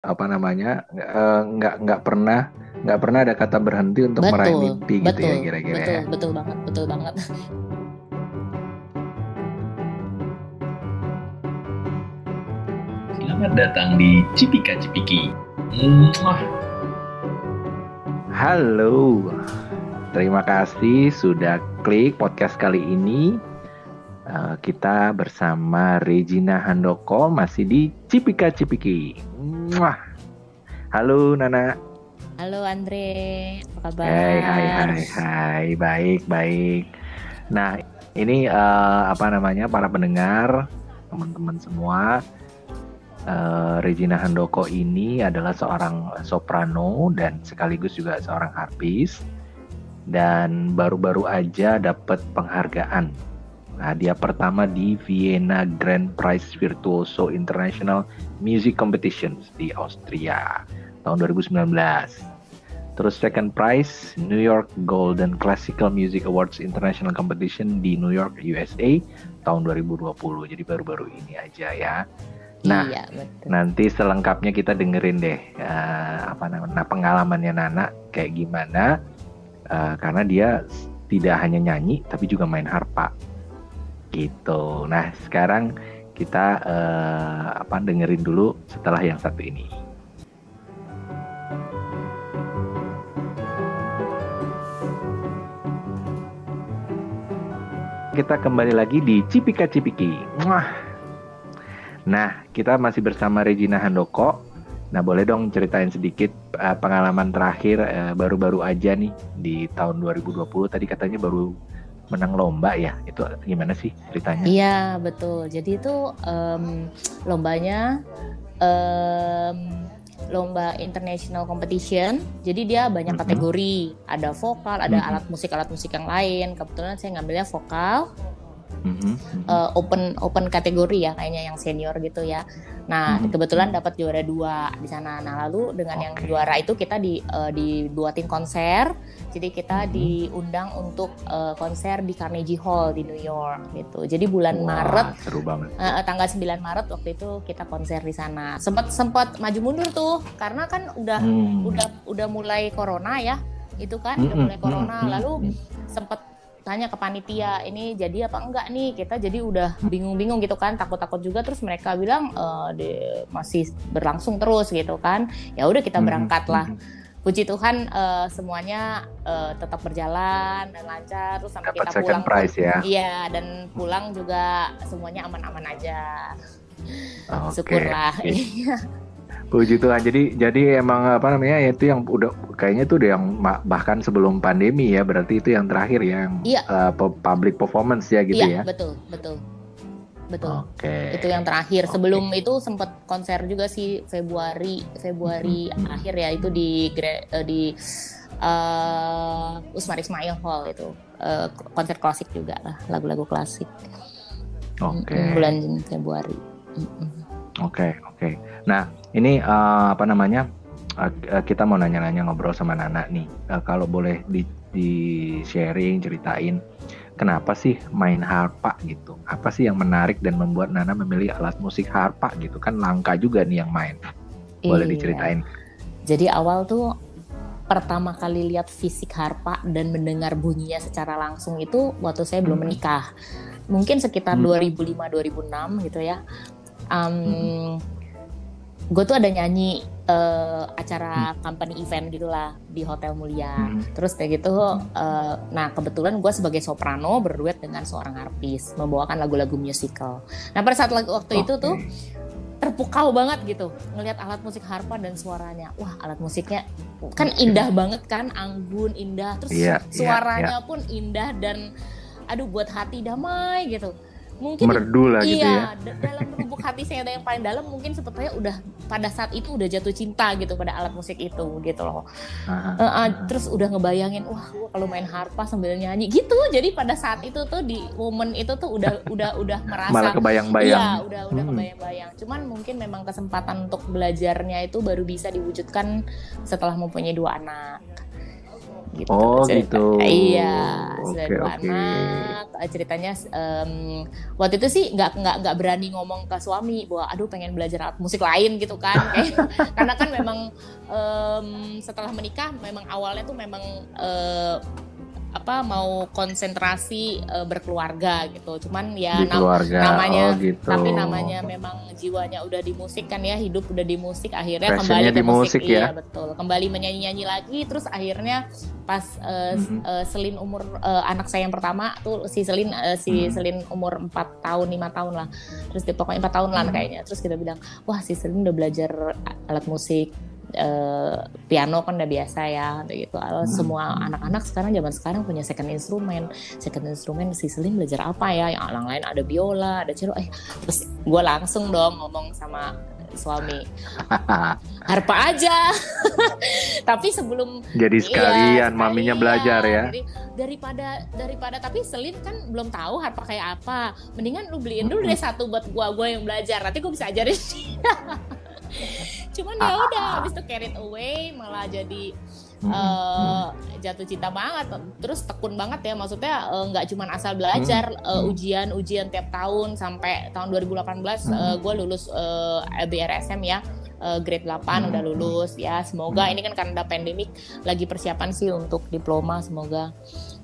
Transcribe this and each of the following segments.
apa namanya uh, nggak nggak pernah nggak pernah ada kata berhenti untuk betul, meraih mimpi betul, gitu ya kira-kira betul ya. betul banget betul banget Selamat datang di Cipika Cipiki. Halo, terima kasih sudah klik podcast kali ini. Uh, kita bersama Regina Handoko masih di Cipika Cipiki. Mwah. Halo Nana. Halo Andre, apa kabar? Hai hai hai hai, baik baik. Nah ini uh, apa namanya para pendengar, teman-teman semua. Uh, Regina Handoko ini adalah seorang soprano dan sekaligus juga seorang harpis dan baru-baru aja dapat penghargaan hadiah pertama di Vienna Grand Prize Virtuoso International Music Competitions di Austria tahun 2019. Terus second prize New York Golden Classical Music Awards International Competition di New York USA tahun 2020. Jadi baru-baru ini aja ya. Nah, iya, betul. nanti selengkapnya kita dengerin deh uh, apa namanya pengalamannya Nana kayak gimana uh, karena dia tidak hanya nyanyi tapi juga main harpa gitu. Nah sekarang kita uh, apa dengerin dulu setelah yang satu ini. Kita kembali lagi di Cipika Cipiki. Wah. Nah, kita masih bersama Regina Handoko. Nah, boleh dong ceritain sedikit uh, pengalaman terakhir baru-baru uh, aja nih di tahun 2020. Tadi katanya baru menang lomba ya itu gimana sih ceritanya? Iya betul jadi itu um, lombanya um, lomba international competition jadi dia banyak mm -hmm. kategori ada vokal ada mm -hmm. alat musik alat musik yang lain kebetulan saya ngambilnya vokal mm-hmm. uh, open open kategori ya kayaknya yang senior gitu ya. Nah mm-hmm. kebetulan dapat juara dua di sana. Nah lalu dengan okay. yang juara itu kita di uh, dibuatin konser. Jadi kita mm-hmm. diundang untuk uh, konser di Carnegie Hall di New York gitu. Jadi bulan Wah, Maret seru banget. Uh, tanggal 9 Maret waktu itu kita konser di sana. Sempat sempat maju mundur tuh karena kan udah mm. udah udah mulai corona ya. Itu kan mm-hmm. udah mulai corona. Mm-hmm. Lalu sempat tanya ke panitia ini jadi apa enggak nih kita jadi udah bingung-bingung gitu kan takut-takut juga terus mereka bilang e, masih berlangsung terus gitu kan ya udah kita berangkat lah mhm. Puji Tuhan uh, semuanya uh, tetap berjalan dan lancar terus sampai Dapat kita pulang prize, ya. iya dan pulang juga semuanya aman-aman aja okay. syukurlah okay. Puji Tuhan. Jadi jadi emang apa namanya ya itu yang udah kayaknya tuh udah yang bahkan sebelum pandemi ya berarti itu yang terakhir ya yang iya. uh, public performance ya gitu iya, ya. betul, betul. Betul. Oke. Okay. Itu yang terakhir. Okay. Sebelum itu sempat konser juga sih Februari Februari mm -hmm. akhir ya itu di uh, di uh, Usmar Ismail Hall itu uh, konser klasik juga lah lagu-lagu klasik. Oke. Okay. Bulan Februari. Oke, -hmm. oke. Okay, okay. Nah, ini uh, apa namanya? Uh, kita mau nanya-nanya ngobrol sama Nana nih. Uh, kalau boleh di, di sharing, ceritain kenapa sih main harpa gitu? Apa sih yang menarik dan membuat Nana memilih alat musik harpa gitu? Kan langka juga nih yang main. Boleh iya. diceritain? Jadi awal tuh pertama kali lihat fisik harpa dan mendengar bunyinya secara langsung itu waktu saya belum hmm. menikah. Mungkin sekitar hmm. 2005 2006 gitu ya. Um, hmm gue tuh ada nyanyi uh, acara hmm. company event gitulah di Hotel Mulia. Hmm. Terus kayak gitu, uh, nah kebetulan gue sebagai soprano berduet dengan seorang artis membawakan lagu-lagu musical. Nah pada saat waktu okay. itu tuh terpukau banget gitu ngelihat alat musik harpa dan suaranya. Wah alat musiknya kan indah banget kan, anggun indah. Terus yeah, iya, suaranya yeah, yeah. pun indah dan aduh buat hati damai gitu mungkin merdu lah gitu iya, gitu ya dalam lubuk hati saya yang paling dalam mungkin sebetulnya udah pada saat itu udah jatuh cinta gitu pada alat musik itu gitu loh. Uh, uh, terus udah ngebayangin wah gua kalau main harpa sambil nyanyi gitu. Jadi pada saat itu tuh di momen itu tuh udah udah udah merasa malah kebayang-bayang. iya udah udah hmm. kebayang-bayang. Cuman mungkin memang kesempatan untuk belajarnya itu baru bisa diwujudkan setelah mempunyai dua anak gitu. Oh Cerita- gitu. Iya, dua oke. anak. Eh, Ceritanya em, waktu itu sih nggak nggak nggak berani ngomong ke suami bahwa aduh pengen belajar alat musik lain gitu kan. Karena kan memang em, setelah menikah memang awalnya tuh memang eh, apa mau konsentrasi eh, berkeluarga gitu. Cuman ya Di nam- keluarga. namanya oh gitu. tapi namanya memang jiwanya udah di musik kan ya hidup udah di musik akhirnya Passionnya kembali ke di musik ya. iya betul kembali menyanyi nyanyi lagi terus akhirnya pas eh, s- Mhm. eh, Selin umur eh, anak saya yang pertama tuh si Selin eh, si Mhm. Selin umur 4 tahun lima tahun lah terus dia pokoknya 4 tahun lah Mhm. kayaknya terus kita bilang wah si Selin udah belajar alat musik eh, piano kan udah biasa ya gitu Lalu Mhm. semua anak-anak sekarang zaman sekarang punya second instrumen second instrumen si Selin belajar apa ya yang orang lain ada biola ada cello eh terus gue langsung dong ngomong sama suami harpa aja tapi sebelum Jadi Iya, sekalian maminya sekalian. belajar ya. Jadi daripada daripada tapi Selin kan belum tahu harpa kayak apa. Mendingan lu beliin dulu deh satu buat gua gua yang belajar. Nanti gua bisa ajarin. Cuman ya udah habis itu carried away malah jadi eh, jatuh cinta banget. Terus tekun banget ya maksudnya eh, nggak cuma asal belajar eh, ujian ujian tiap tahun sampai tahun 2018 eh, gue lulus eh, LBRSM ya grade 8 Hmm. udah lulus ya. Semoga ini kan karena ada pandemik lagi persiapan sih untuk diploma semoga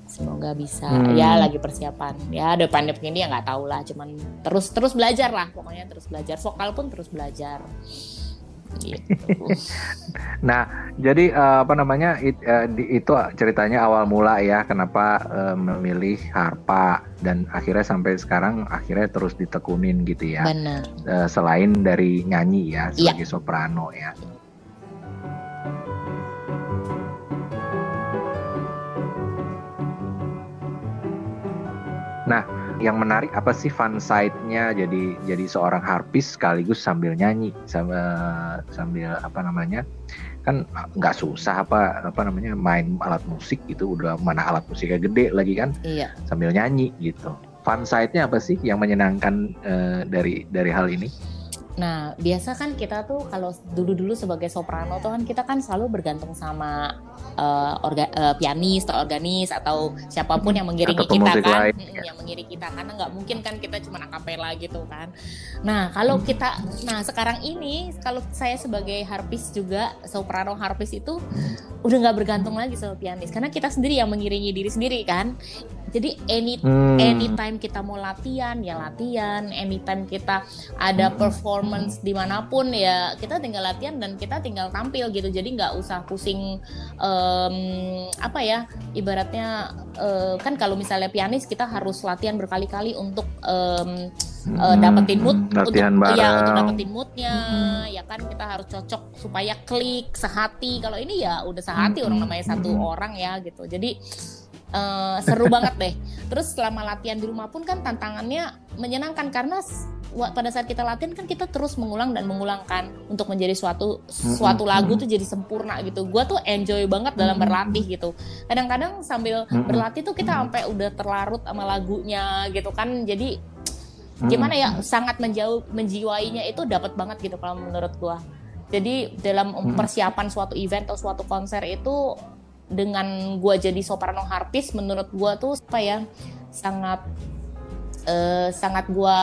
semoga bisa. Hmm. ya lagi persiapan. Ya ada pandemik ini ya nggak tahu lah cuman terus terus belajar lah pokoknya terus belajar vokal pun terus belajar. Nah, jadi eh, apa namanya it- eh, di- itu ceritanya awal mula ya kenapa eh, memilih harpa dan akhirnya sampai sekarang akhirnya terus ditekunin gitu ya. benar selain dari nyanyi ya Iya. sebagai soprano ya. Nah, yang menarik apa sih fun side-nya? Jadi jadi seorang harpis sekaligus sambil nyanyi sama sambil apa namanya kan nggak susah apa apa namanya main alat musik itu udah mana alat musiknya gede lagi kan? Iya. Sambil nyanyi gitu. Fun side-nya apa sih yang menyenangkan eh, dari dari hal ini Nah, biasa kan kita tuh kalau dulu-dulu sebagai soprano tuh kan kita kan selalu bergantung sama eh, orga- eh, pianis atau organis atau siapa pun yang mengiringi Atau kita kan, lain, Mm, ya. yang mengiringi kita karena nggak mungkin kan kita cuma akapela gitu kan. Nah, kalau kita, nah sekarang ini kalau saya sebagai harpis juga soprano harpis itu udah nggak bergantung lagi sama pianis karena kita sendiri yang mengiringi diri sendiri kan. Jadi any Hmm. anytime kita mau latihan ya latihan anytime kita ada Hmm. performance di mana pun ya kita tinggal latihan dan kita tinggal tampil gitu jadi nggak usah pusing em, apa ya ibaratnya eh, kan kalau misalnya pianis kita harus latihan berkali-kali untuk em, eh, dapetin mood Hmm, latihan untuk bareng. ya untuk dapetin moodnya Hmm. ya kan kita harus cocok supaya klik sehati kalau ini ya udah sehati Hmm, orang namanya satu hmm. orang ya gitu jadi eh, seru banget deh. Terus selama latihan di rumah pun kan tantangannya menyenangkan karena pada saat kita latihan kan kita terus mengulang dan mengulangkan untuk menjadi suatu suatu lagu tuh jadi sempurna gitu. Gua tuh enjoy banget dalam berlatih gitu. Kadang-kadang sambil berlatih tuh kita sampai udah terlarut sama lagunya gitu kan. Jadi gimana ya sangat menjauh menjiwainya itu dapat banget gitu kalau menurut gua. Jadi dalam persiapan suatu event atau suatu konser itu dengan gua jadi soprano harpis menurut gua tuh apa ya sangat eh, sangat gua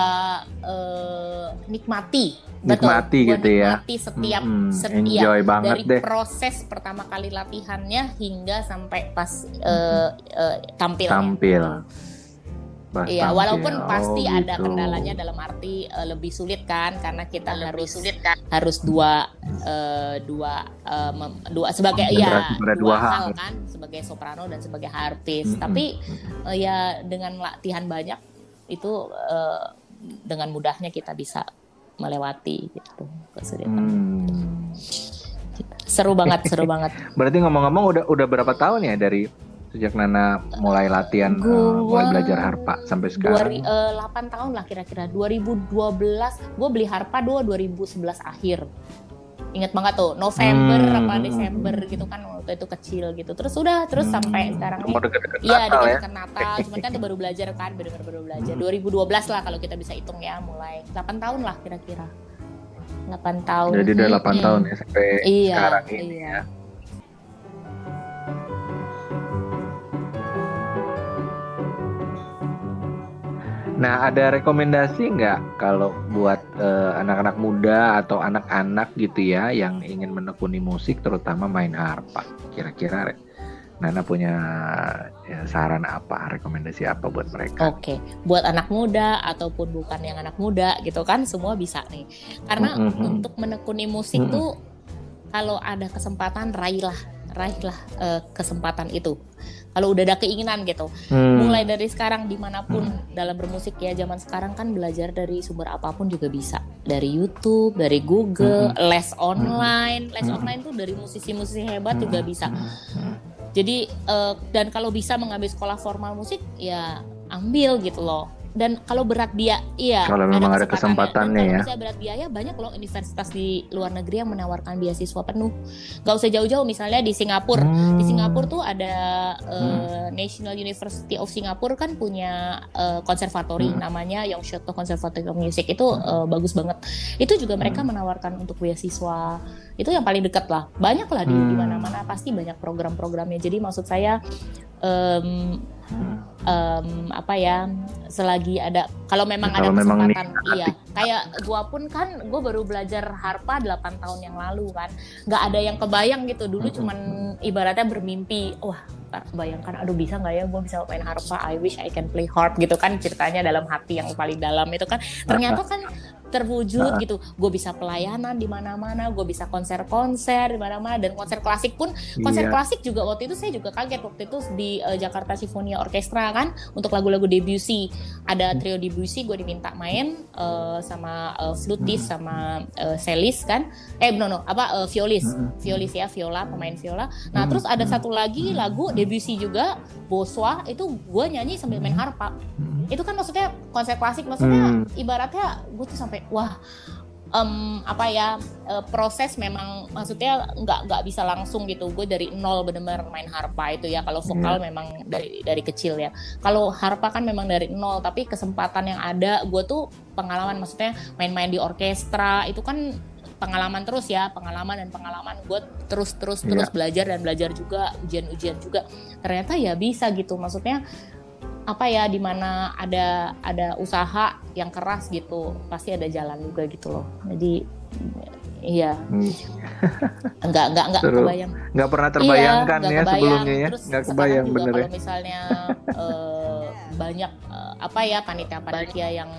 eh, nikmati Nikmati Gua gitu ya. nikmati setiap Mm-mm, setiap enjoy banget dari deh. proses pertama kali latihannya hingga sampai pas eh, eh, tampilnya tampil Iya, walaupun Oh, pasti ada gitu. kendalanya dalam arti eh, lebih sulit kan karena kita harus sulit kan harus dua eh, dua eh, mem- dua sebagai ya pada dua hal. hal kan sebagai soprano dan sebagai harpis. Mm-mm. Tapi eh, ya dengan latihan banyak itu eh, dengan mudahnya kita bisa melewati gitu kesulitan. Hmm. Seru banget, seru banget. Berarti ngomong-ngomong udah udah berapa tahun ya dari sejak Nana mulai latihan Gua- mulai belajar harpa sampai sekarang? eh, 8 tahun lah kira-kira 2012 gue beli harpa 2 2011 akhir ingat banget tuh November Hmm. apa Desember gitu kan waktu itu kecil gitu terus udah terus Hmm. sampai sekarang deket-deket Iya Natal ya? dekat Natal, cuman kan itu baru belajar kan, benar-benar baru belajar. 2012 lah kalau kita bisa hitung ya, mulai 8 tahun lah kira-kira. 8 tahun. Jadi udah 8 Mm-mm. tahun ya sampai Iya, sekarang ini iya. ya. Nah, ada rekomendasi nggak kalau buat eh, anak-anak muda atau anak-anak gitu ya yang ingin menekuni musik, terutama main harpa? Kira-kira Nana punya ya, saran apa, rekomendasi apa buat mereka? Oke, buat anak muda ataupun bukan yang anak muda gitu kan, semua bisa nih. Karena Mhm. untuk menekuni musik Mhm. tuh kalau ada kesempatan raihlah, raihlah eh, kesempatan itu. Kalau udah ada keinginan gitu, Hmm. mulai dari sekarang di mana pun dalam bermusik ya zaman sekarang kan belajar dari sumber apa pun juga bisa dari YouTube dari Google les online les online tuh dari musisi-musisi hebat juga Hmm. bisa Hmm. jadi eh, dan kalau bisa mengambil sekolah formal musik ya ambil gitu loh dan kalau berat dia iya Kalau memang ada kesempatannya kesempatannya. Ya. kalau berat biaya banyak loh universitas di luar negeri yang menawarkan beasiswa penuh nggak usah jauh-jauh misalnya di Singapura Hmm. di Singapura tuh ada eh, National University of Singapore kan punya eh, konservatori Hmm. namanya Yongshoto Conservatory of Music itu eh, bagus banget. Itu juga mereka Hmm. menawarkan untuk beasiswa. Itu yang paling dekat lah. Banyak lah di di Hmm. mana-mana pasti banyak program-programnya. Jadi maksud saya Hmm. em, apa ya selagi ada kalau memang Ya, kalau ada memang kesempatan iya. kayak gua pun kan gua baru belajar harpa 8 tahun yang lalu kan. Nggak ada yang kebayang gitu. Dulu Mm-mm. cuman ibaratnya bermimpi wah bayangkan aduh bisa nggak ya gue bisa main harpa? I wish I can play harp gitu kan ceritanya dalam hati yang paling dalam itu kan. Ternyata kan terwujud gitu. Gue bisa pelayanan di mana-mana gue bisa konser-konser di mana-mana dan konser klasik pun konser Iya. klasik juga waktu itu saya juga kaget. Waktu itu di eh, Jakarta Sinfonia Orkestra kan untuk lagu-lagu Debussy. Ada trio Debussy gue diminta main eh, sama eh, flutis sama eh, selis kan. Eh no no apa eh, violis. Mm-mm. violis ya viola pemain viola. Nah Mm, terus ada mm. satu lagi lagu Debussy juga Boswa itu gue nyanyi sambil main harpa. Hmm. Itu kan maksudnya konser klasik maksudnya Hmm. ibaratnya gue tuh sampai wah em, apa ya eh, proses memang maksudnya nggak nggak bisa langsung gitu gue dari nol benar-benar main harpa itu ya kalau vokal Iya. memang dari dari kecil ya kalau harpa kan memang dari nol tapi kesempatan yang ada gue tuh pengalaman maksudnya main-main di orkestra itu kan pengalaman terus ya pengalaman dan pengalaman gue terus terus terus Iya. belajar dan belajar juga ujian-ujian juga ternyata ya bisa gitu maksudnya apa ya di mana ada ada usaha yang keras gitu pasti ada jalan juga gitu loh jadi iya Hmm. nggak nggak nggak Seru. kebayang nggak pernah terbayangkan Iya, ya kebayang. sebelumnya ya Terus nggak kebayang juga bener ya kalau misalnya eh, banyak eh, apa ya panitia-panitia yang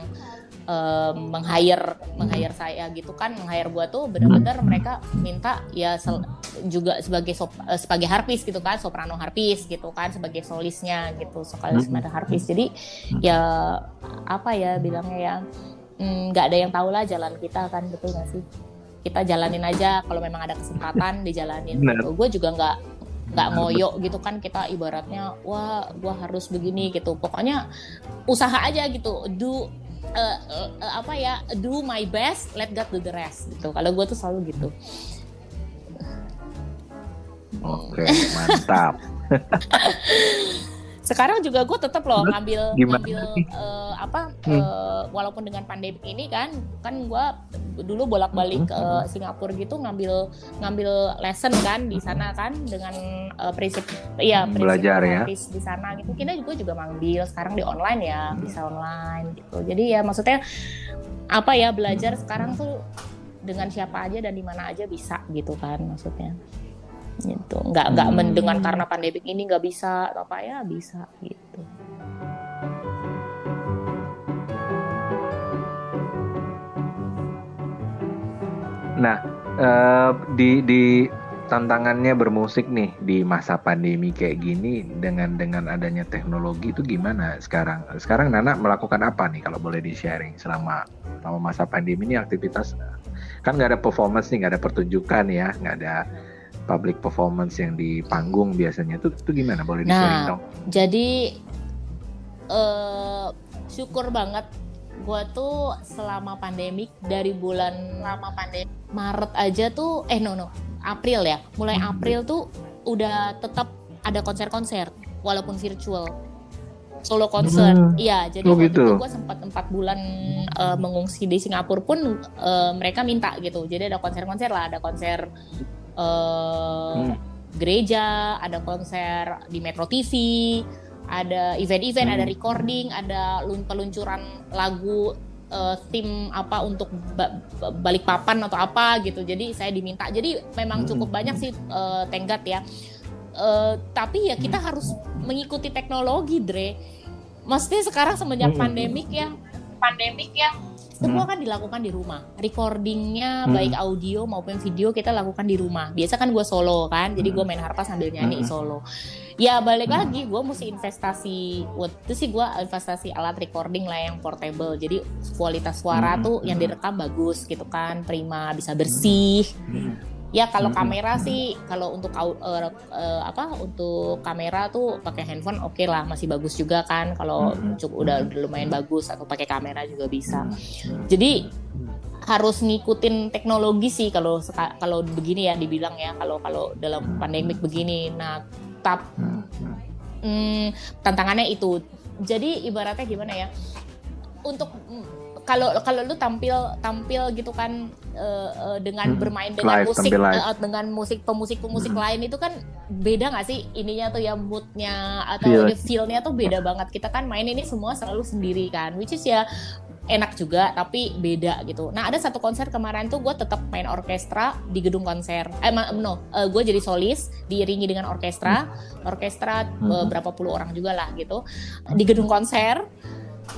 eh, meng-hire meng-hire saya gitu kan meng-hire gua tuh bener-bener mereka minta ya sel- juga sebagai sop- eh, sebagai harpis gitu kan soprano harpis gitu kan sebagai solisnya gitu sokalis Hmm. ada harpis. Jadi ya apa ya bilangnya ya mm, nggak ada yang tahu lah jalan kita kan betul nggak sih? Kita jalanin aja kalau memang ada kesempatan dijalanin. Gitu. gue juga nggak nggak ngoyo gitu kan kita ibaratnya wah gua harus begini gitu. Pokoknya usaha aja gitu do eh, eh, eh, apa ya do my best let God do the rest gitu. Kalau gue tuh selalu gitu. Oke mantap. Sekarang juga gue tetap loh ngambil gimana ngambil sih? Apa Hmm. eh, walaupun dengan pandemi ini kan kan gue dulu bolak-balik ke Hmm. Singapura gitu ngambil ngambil lesson kan di sana kan dengan eh, prinsip iya prinsip Belajar ya. di sana gitu kita juga juga ngambil sekarang di online ya bisa online gitu jadi ya maksudnya apa ya belajar sekarang tuh dengan siapa aja dan di mana aja bisa gitu kan maksudnya gitu nggak nggak Hmm. dengan karena pandemi ini nggak bisa apa ya bisa gitu Nah, eh, di di tantangannya bermusik nih di masa pandemi kayak gini dengan dengan adanya teknologi itu gimana sekarang? Sekarang Nana melakukan apa nih kalau boleh di sharing selama selama masa pandemi ini aktivitas kan nggak ada performance nih, nggak ada pertunjukan ya, nggak ada public performance yang di panggung biasanya itu itu gimana boleh di Nah, sharing dong? jadi eh syukur banget gue tuh selama pandemik dari bulan lama pandemi Maret aja tuh eh no no April ya mulai Hmm. April tuh udah tetap ada konser-konser walaupun virtual solo konser Hmm. iya jadi Oh, waktu gitu. itu gue sempat empat bulan eh, mengungsi di Singapura pun eh, mereka minta gitu jadi ada konser-konser lah ada konser eh, Hmm. gereja ada konser di Metro TV ada event-event, Hmm. ada recording, ada lun- peluncuran lagu eh, tim apa untuk ba- ba- balik papan atau apa gitu. Jadi saya diminta. Jadi memang Hmm. cukup banyak sih eh, tenggat ya. Eh, tapi ya kita harus mengikuti teknologi, Dre. Maksudnya sekarang semenjak Hmm. pandemik ya, pandemik ya, semua kan dilakukan di rumah. Recordingnya Hmm. baik audio maupun video kita lakukan di rumah. Biasa kan gue solo kan, jadi gue Hmm. main harpa sambil nyanyi Hmm. solo. Ya balik Hmm. lagi, gue mesti investasi. Waktu itu sih gue investasi alat recording lah yang portable. Jadi kualitas suara Hmm. tuh yang direkam bagus gitu kan, prima, bisa bersih. Hmm. Ya kalau Hmm. kamera sih, kalau untuk eh, eh, apa untuk kamera tuh pakai handphone oke lah, masih bagus juga kan. Kalau Hmm. cukup udah lumayan bagus atau pakai kamera juga bisa. Hmm. Jadi harus ngikutin teknologi sih kalau kalau begini ya dibilang ya kalau kalau dalam pandemik begini. Nah, tap Hmm. hmm, tantangannya itu. Jadi ibaratnya gimana ya? Untuk mm, kalau kalau lu tampil tampil gitu kan eh, eh, dengan Hmm. bermain dengan Live, musik eh, dengan musik pemusik pemusik Hmm. lain itu kan beda nggak sih ininya tuh ya moodnya atau Feel. ini feel-nya tuh beda banget kita kan main ini semua selalu sendiri kan which is ya enak juga tapi beda gitu. Nah ada satu konser kemarin tuh gue tetap main orkestra di gedung konser. Eh no gue jadi solis diiringi dengan orkestra. Orkestra Hmm. eh, berapa puluh orang juga lah gitu. Di gedung konser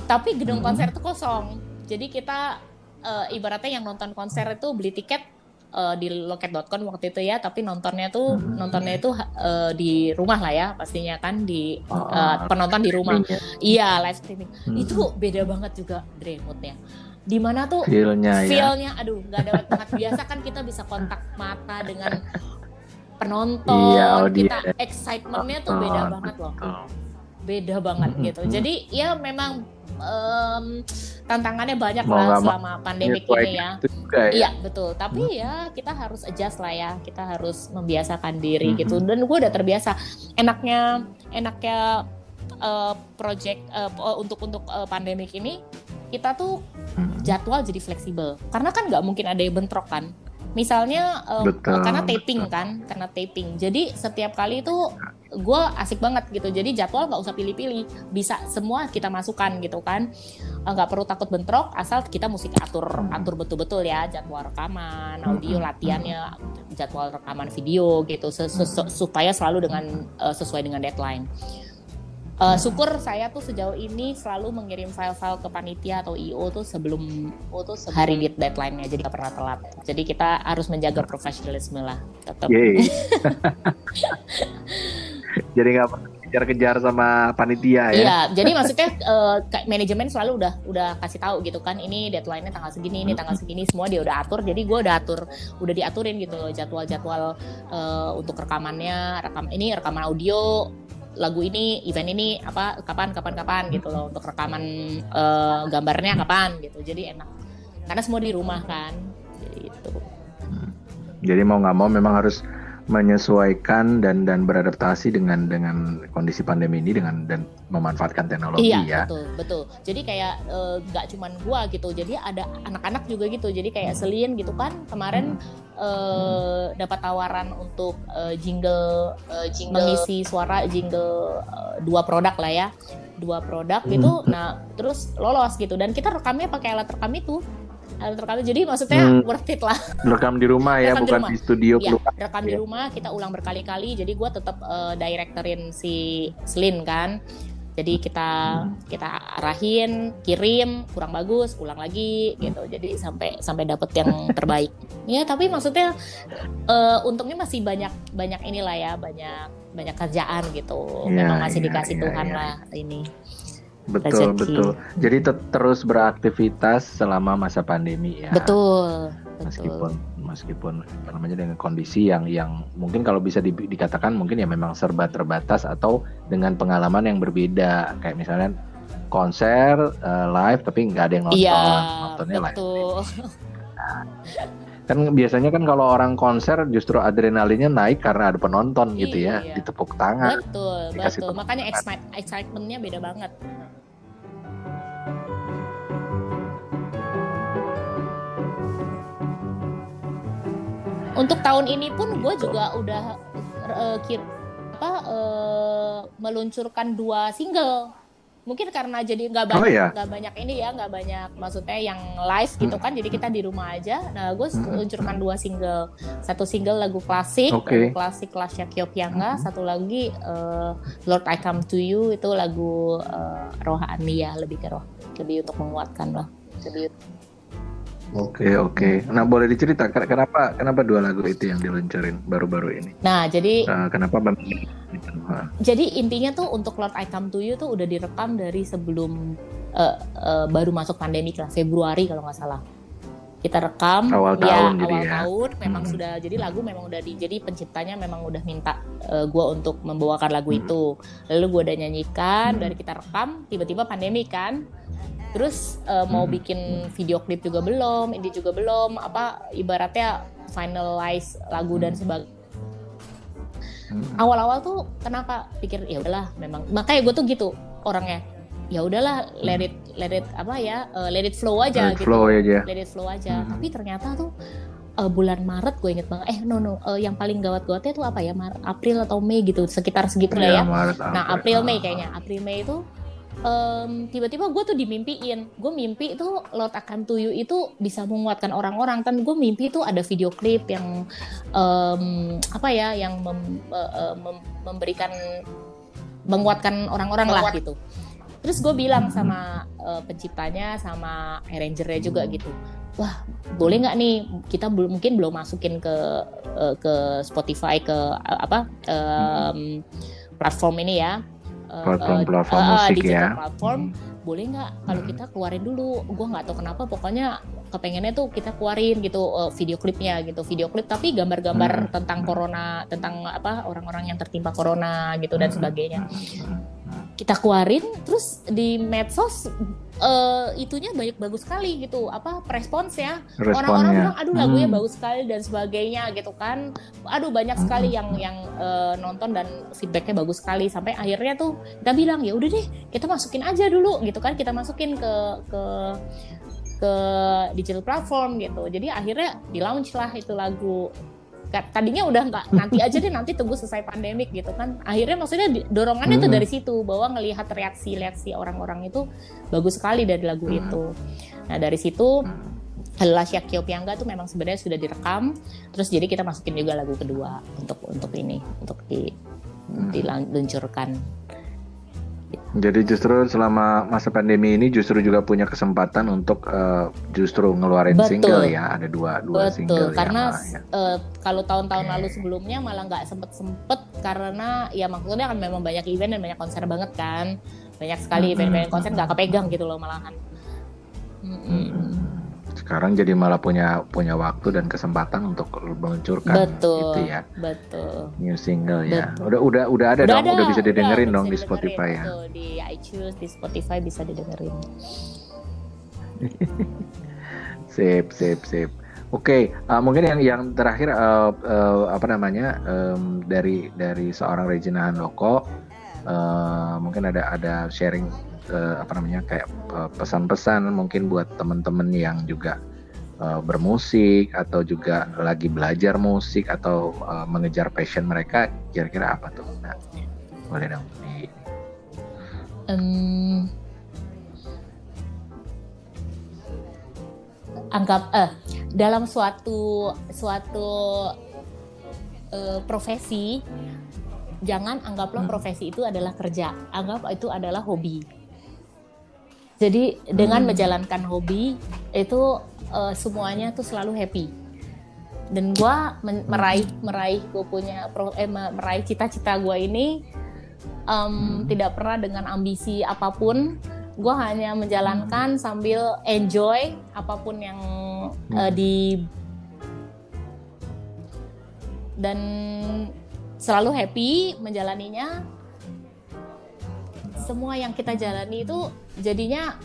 tapi gedung Hmm. konser itu kosong. Jadi kita eh, ibaratnya yang nonton konser itu beli tiket eh, di loket.com waktu itu ya tapi nontonnya tuh Hmm. nontonnya itu eh, di rumah lah ya pastinya kan di Oh, penonton di rumah ya. iya live streaming Hmm. itu beda banget juga Dre moodnya di mana tuh feel-nya ya. feel-nya aduh nggak ada banget biasa kan kita bisa kontak mata dengan penonton Iya, kita excitementnya tuh beda Betul, banget loh beda banget Mm-mm. gitu jadi ya memang em, tantangannya banyak Mau lah selama pandemik Menyesuaikan ini ya juga ya. Iya betul, tapi ya kita harus adjust lah ya, kita harus membiasakan diri Mhm. gitu. Dan gue udah terbiasa. Enaknya, enaknya eh, project eh, untuk untuk eh, pandemik ini kita tuh Hmm. jadwal jadi fleksibel. Karena kan nggak mungkin ada yang bentrok kan. Misalnya Betul, karena taping betul. kan, karena taping. Jadi setiap kali itu gue asik banget gitu. Jadi jadwal nggak usah pilih-pilih, bisa semua kita masukkan gitu kan. Eh, nggak perlu takut bentrok, asal kita musik atur atur betul-betul ya jadwal rekaman, audio Hmm. latihannya, jadwal rekaman video gitu, supaya selalu dengan eh, sesuai dengan deadline. Eh, syukur saya tuh sejauh ini selalu mengirim file-file ke panitia atau IO tuh sebelum tuh sebelum hari di deadline-nya jadi nggak pernah telat. Jadi kita harus menjaga profesionalisme lah tetap. Jadi nggak kejar-kejar sama panitia ya. Iya, jadi maksudnya kayak manajemen selalu udah udah kasih tahu gitu kan, ini deadline-nya tanggal segini, ini tanggal segini, semua dia udah atur. Jadi gue udah atur, udah diaturin gitu loh jadwal-jadwal eh, untuk rekamannya, rekam ini rekaman audio, lagu ini, event ini apa kapan kapan kapan gitu loh untuk rekaman eh, gambarnya kapan gitu. Jadi enak. Karena semua di rumah kan. Jadi itu. Jadi mau nggak mau memang harus menyesuaikan dan dan beradaptasi dengan dengan kondisi pandemi ini dengan dan memanfaatkan teknologi Iya ya. betul betul. Jadi kayak eh, nggak cuman gua gitu. Jadi ada anak-anak juga gitu. Jadi kayak Selin gitu kan kemarin eh, dapat tawaran untuk eh, jingle, eh, jingle mengisi suara jingle eh, dua produk lah ya, dua produk gitu. Nah terus lolos gitu dan kita rekamnya pakai alat rekam itu. Rekam itu. jadi maksudnya Hmm. worth it lah. Rekam di rumah ya, Rekam di bukan rumah. di studio Ya, rekam di Ya. rumah kita ulang berkali-kali. Jadi gue tetap eh, directorin si Slin kan. Jadi kita kita arahin, kirim kurang bagus, ulang lagi gitu. Jadi sampai sampai dapet yang terbaik. ya tapi maksudnya eh, untungnya masih banyak banyak inilah ya banyak banyak kerjaan gitu. Ya, Memang masih ya, dikasih ya, Tuhan ya. lah ini. Betul, rezeki. betul. Jadi tet- terus beraktivitas selama masa pandemi ya. Betul. Betul. Meskipun meskipun apa namanya dengan kondisi yang yang mungkin kalau bisa di- dikatakan mungkin ya memang serba terbatas atau dengan pengalaman yang berbeda kayak misalnya konser eh, live tapi nggak ada yang nonton Iya, nontonnya live betul. Kan biasanya kan kalau orang konser justru adrenalinnya naik karena ada penonton gitu ya Iya. ditepuk tangan Betul, betul. Makanya tangan. excite- excitementnya beda banget. Untuk tahun ini pun gue juga udah eh, kir- apa uh, meluncurkan dua single mungkin karena jadi nggak banyak Oh, iya? nggak banyak ini ya nggak banyak maksudnya yang live gitu kan jadi kita di rumah aja. Nah gue luncurkan dua single. Satu single lagu klasik Oke. lagu klasik Lasya Kyopyanga satu lagi eh, Lord I Come to You itu lagu eh, rohani ya lebih ke roh lebih untuk menguatkan lah lebih Oke oke. Nah boleh diceritakan kenapa kenapa dua lagu itu yang diluncurin baru-baru ini? nah jadi Nah, kenapa memilih? Hah. jadi intinya tuh untuk Lord I Come to You tuh udah direkam dari sebelum eh, eh, baru masuk pandemi lah Februari kalau nggak salah kita rekam Awal ya, tahun awal ya. tahun memang Hmm. sudah jadi lagu memang udah di jadi penciptanya memang udah minta gue untuk membawakan lagu Hmm. itu lalu gue udah nyanyikan Hmm. dari kita rekam tiba-tiba pandemi kan terus eh, mau Hmm. bikin video klip juga belum ini juga belum apa ibaratnya finalize lagu dan sebagainya Hmm. awal-awal tuh kenapa pikir ya udahlah memang makanya gue tuh gitu orangnya ya udahlah let it let it apa ya eh, let it flow aja Let it gitu flow aja. let it flow aja Mhm. tapi ternyata tuh eh, bulan Maret gue inget banget eh no no eh, yang paling gawat-gawatnya tuh apa ya Maret April atau Mei gitu sekitar segitu lah ya Maret, nah April. April Mei Ah. kayaknya April Mei itu em, tiba-tiba gue tuh dimimpiin. Gue mimpi itu Lord akan tuyu itu bisa menguatkan orang-orang. Dan gue mimpi itu ada video klip yang em, apa ya yang mem- eh, mem- memberikan menguatkan orang-orang lah gitu. Terus gue bilang sama eh, penciptanya sama arrangernya juga gitu. Wah boleh nggak nih? Kita belum mungkin belum masukin ke eh, ke Spotify ke eh, apa em, platform ini ya Platform-platform eh, eh, musik digital ya. platform boleh nggak kalau Hmm. kita keluarin dulu gue nggak tahu kenapa pokoknya kepengennya tuh kita keluarin gitu eh, video klipnya gitu video klip tapi gambar-gambar Hmm. tentang corona tentang apa orang-orang yang tertimpa corona gitu dan Hmm. sebagainya kita keluarin terus di medsos eh, itunya banyak bagus sekali gitu. Apa responsnya? Orang-orang Responnya. bilang aduh lagunya Hmm. bagus sekali dan sebagainya gitu kan. Aduh banyak sekali yang yang eh, nonton dan feedbacknya bagus sekali. Sampai akhirnya tuh kita bilang ya udah deh kita masukin aja dulu gitu kan. Kita masukin ke ke ke digital platform gitu. Jadi akhirnya di launch lah itu lagu tadinya udah nggak nanti aja deh nanti tunggu selesai pandemik gitu kan akhirnya maksudnya dorongannya tuh Hmm. dari situ bahwa ngelihat reaksi-reaksi orang-orang itu bagus sekali dari lagu Hmm. itu nah dari situ Lasya Kyopyanga tuh memang sebenarnya sudah direkam terus jadi kita masukin juga lagu kedua untuk untuk ini untuk di Hmm. diluncurkan Jadi justru selama masa pandemi ini justru juga punya kesempatan untuk eh, justru ngeluarin Betul. single ya. Ada dua dua Betul, single karena ya. malah ya. eh, kalau tahun-tahun Oke. lalu sebelumnya malah nggak sempet sempet karena ya maksudnya kan memang banyak event dan banyak konser banget kan, banyak sekali event-event konser nggak kepegang gitu loh malahan. Mm-mm. Hmm. Sekarang jadi malah punya punya waktu dan kesempatan untuk meluncurkan Betul, gitu ya. betul. New single ya. Betul. Udah udah udah ada dong, udah bisa didengerin udah dong bisa di Spotify ya. Betul, di iTunes, di Spotify bisa didengerin. Sip, sip, sip. Oke, uh, mungkin yang yang terakhir uh, uh, apa namanya um, dari dari seorang Regina Handoko, uh, mungkin ada ada sharing uh, apa namanya kayak uh, pesan-pesan mungkin buat teman-teman yang juga uh, bermusik atau juga lagi belajar musik atau uh, mengejar passion mereka, kira-kira apa tuh? Nah, boleh dong. Di, Em, anggap eh dalam suatu suatu eh, profesi jangan anggaplah Hmm. profesi itu adalah kerja anggap itu adalah hobi jadi dengan Hmm. menjalankan hobi itu eh, semuanya tuh selalu happy. Dan gua men- meraih meraih gue punya pro- eh, me- meraih cita-cita gua ini em, tidak pernah dengan ambisi apa pun. Gue hanya menjalankan sambil enjoy apa pun yang eh, di dan selalu happy menjalaninya semua yang kita jalani itu jadinya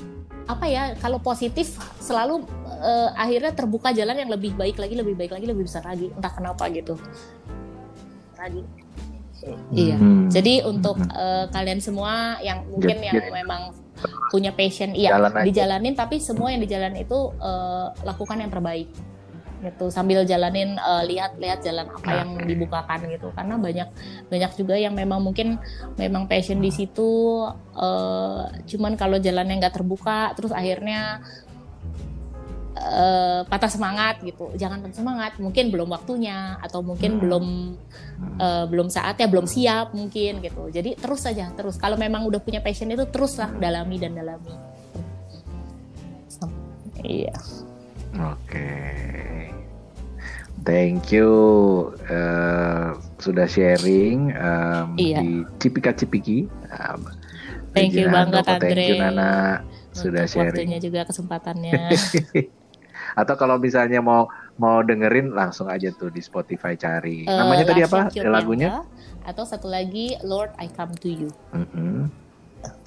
apa ya kalau positif selalu eh, akhirnya terbuka jalan yang lebih baik lagi lebih baik lagi lebih besar lagi entah kenapa gitu lagi iya Hmm. jadi untuk Hmm. eh, kalian semua yang mungkin yang memang punya passion, iya Jalan aja. dijalanin tapi semua yang dijalanin itu eh, lakukan yang terbaik. Gitu sambil jalanin uh, lihat-lihat jalan apa Nah. yang dibukakan gitu karena banyak banyak juga yang memang mungkin memang passion di situ uh, cuman kalau jalannya nggak terbuka terus akhirnya uh, patah semangat gitu jangan patah semangat mungkin belum waktunya atau mungkin Hmm. belum uh, belum saatnya belum siap mungkin gitu jadi terus saja terus kalau memang udah punya passion itu teruslah dalami dan dalami iya Oke. Thank you eh, sudah sharing em, Iya. di Cipika Cipiki. Um, Thank you banget, Handoko, Thank you Andre. Nana sudah sharing. waktunya juga kesempatannya Atau kalau misalnya mau mau dengerin langsung aja tuh di Spotify cari. Eh, Namanya tadi apa lagunya? Atau satu lagi Lord I Come to You Mm-mm.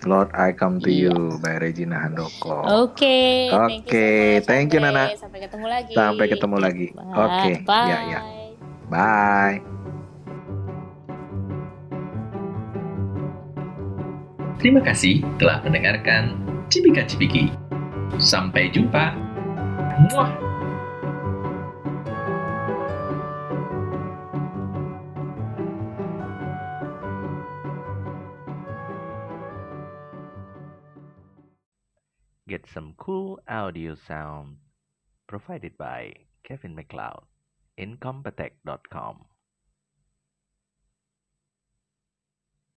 Lord I Come to Iya. You by Regina Handoko. Oke, Oke, thank you, Nana. Sampai ketemu lagi. Sampai ketemu lagi. Oke, Bye. ya, ya. Bye. Terima kasih telah mendengarkan Cipika Cipiki. Sampai jumpa. Muah. Some cool audio sound provided by Kevin McLeod. Incompetech.com